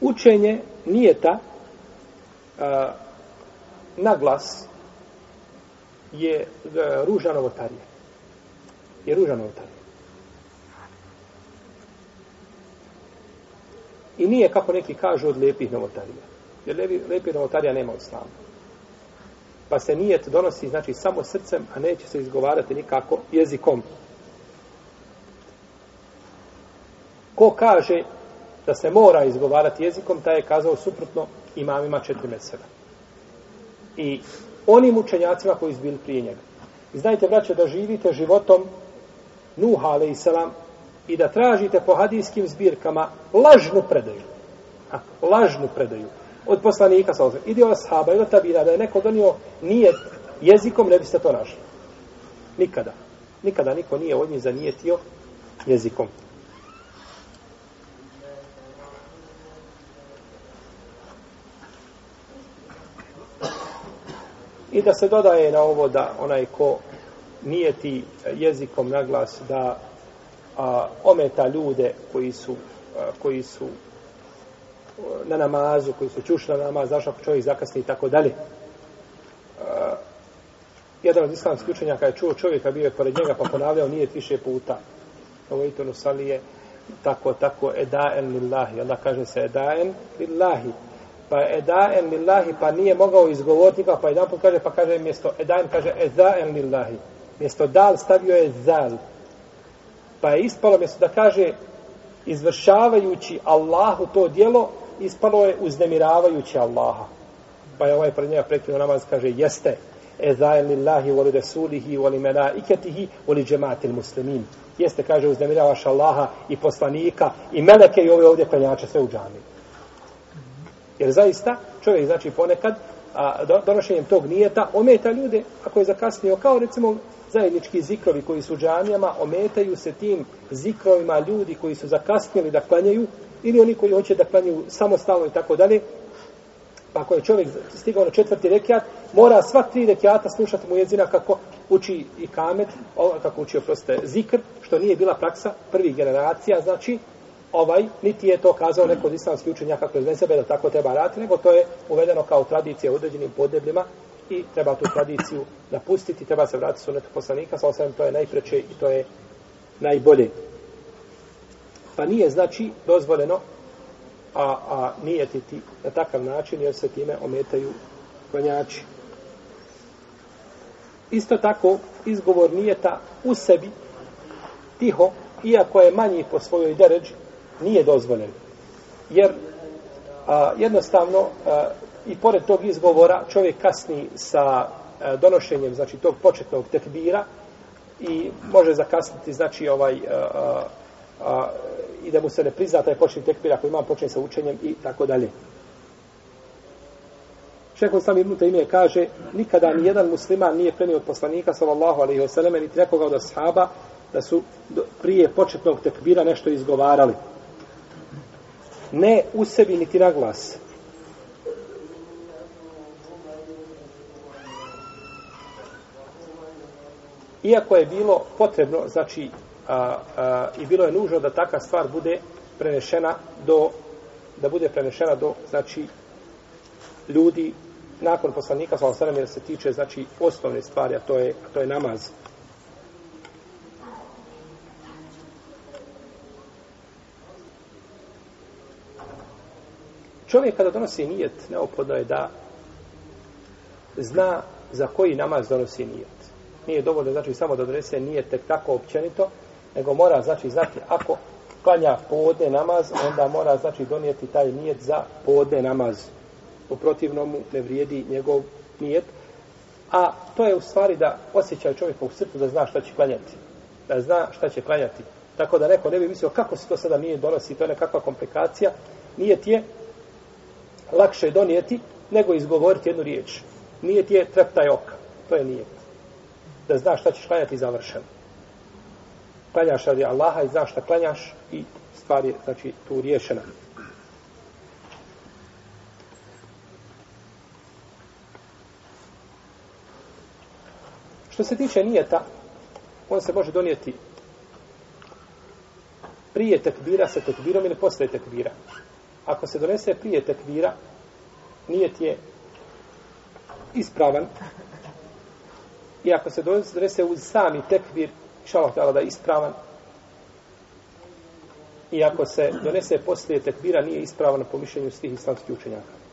učenje nije ta na glas je e, ružan ovotarije. Je ružan ovotarije. I nije, kako neki kažu, od lepih novotarija. Jer lepi, lepih novotarija nema od slama. Pa se nijet donosi, znači, samo srcem, a neće se izgovarati nikako jezikom. Ko kaže da se mora izgovarati jezikom, taj je kazao suprotno imamima četiri meseva. I onim učenjacima koji su bili prije njega. I znajte, braće, da živite životom Nuha, ale i selam, i da tražite po hadijskim zbirkama lažnu predaju. Ha, lažnu predaju. Od poslanika, sa osam, ide od sahaba, ide tabira, da je neko donio nije jezikom, ne biste to našli. Nikada. Nikada niko nije od njih zanijetio jezikom. I da se dodaje na ovo da onaj ko nije ti jezikom na glas da a, ometa ljude koji su, a, koji su a, na namazu, koji su čušli na namaz, znaš ako čovjek zakasni i tako dalje. Jedan od islamskih učenjaka je čuo čovjeka, bio je pored njega, pa ponavljao nije više puta. Ovo je to nosalije, tako, tako, edaen lillahi. Allah kaže se edaen lillahi pa je edaen lillahi, pa nije mogao izgovoriti pa, pa jedan put kaže, pa kaže mjesto edaen, kaže edaen lillahi. Mjesto dal stavio je zal. Pa je ispalo mjesto da kaže izvršavajući Allahu to dijelo, ispalo je uznemiravajući Allaha. Pa je ovaj pred njega prekrivo namaz kaže jeste edaen lillahi voli resulihi voli mena iketihi voli džematil muslimin. Jeste, kaže, uznemiravaš Allaha i poslanika i meleke i ove ovdje klanjače sve u džamiju. Jer zaista čovjek znači ponekad a, donošenjem tog nijeta ometa ljude ako je zakasnio kao recimo zajednički zikrovi koji su džanijama ometaju se tim zikrovima ljudi koji su zakasnili da klanjaju ili oni koji hoće da klanjaju samostalno i tako dalje pa ako je čovjek stigao na četvrti rekiat mora sva tri rekiata slušati mu jezina kako uči i kamet kako uči oproste zikr što nije bila praksa prvih generacija znači ovaj, niti je to kazao neko od islamskih učenjaka kroz sebe da tako treba raditi, nego to je uvedeno kao tradicija u određenim podnebljima i treba tu tradiciju napustiti, treba se vratiti su neto poslanika, sa osam to je najpreće i to je najbolje. Pa nije, znači, dozvoljeno a, a nijetiti na takav način, jer se time ometaju konjači. Isto tako, izgovor nijeta u sebi, tiho, iako je manji po svojoj deređi, nije dozvoljen. Jer a, jednostavno a, i pored tog izgovora čovjek kasni sa a, donošenjem znači tog početnog tekbira i može zakasniti znači ovaj a, a, i da mu se ne prizna taj početni tekbir ako imam počne sa učenjem i tako dalje. Šeho sam Ibn Taymiye kaže nikada ni jedan musliman nije prenio od poslanika sallallahu alejhi ve selleme niti nekoga od ashaba da su prije početnog tekbira nešto izgovarali ne u sebi niti na glas. Iako je bilo potrebno, znači, a, a, i bilo je nužno da taka stvar bude prenešena do, da bude prenešena do, znači, ljudi nakon poslanika, svala sveme, jer se tiče, znači, osnovne stvari, a to je, a to je namaz. Čovjek kada donosi nijet, neophodno je da zna za koji namaz donosi nijet. Nije dovoljno, znači, samo da donese nijet tek tako općenito, nego mora, znači, znati, ako klanja podne namaz, onda mora, znači, donijeti taj nijet za podne namaz. U protivnomu ne vrijedi njegov nijet. A to je u stvari da osjeća čovjeka u srcu da zna šta će klanjati. Da zna šta će klanjati. Tako da neko ne bi mislio kako se to sada nije donosi, to je nekakva komplikacija. Nijet je, lakše donijeti nego izgovoriti jednu riječ. Nijet je treptaj oka. To je nijet. Da znaš šta ćeš klanjati i završeno. Klanjaš radi Allaha i znaš šta klanjaš i stvar je znači, tu riješena. Što se tiče nijeta, on se može donijeti prije tekbira sa tekbirom ili posle tekbira ako se donese prije tekvira, nijet je ispravan. I ako se donese uz sami tekvir, šalak tala da je ispravan. I ako se donese poslije tekvira, nije ispravan po mišljenju svih islamskih učenjaka.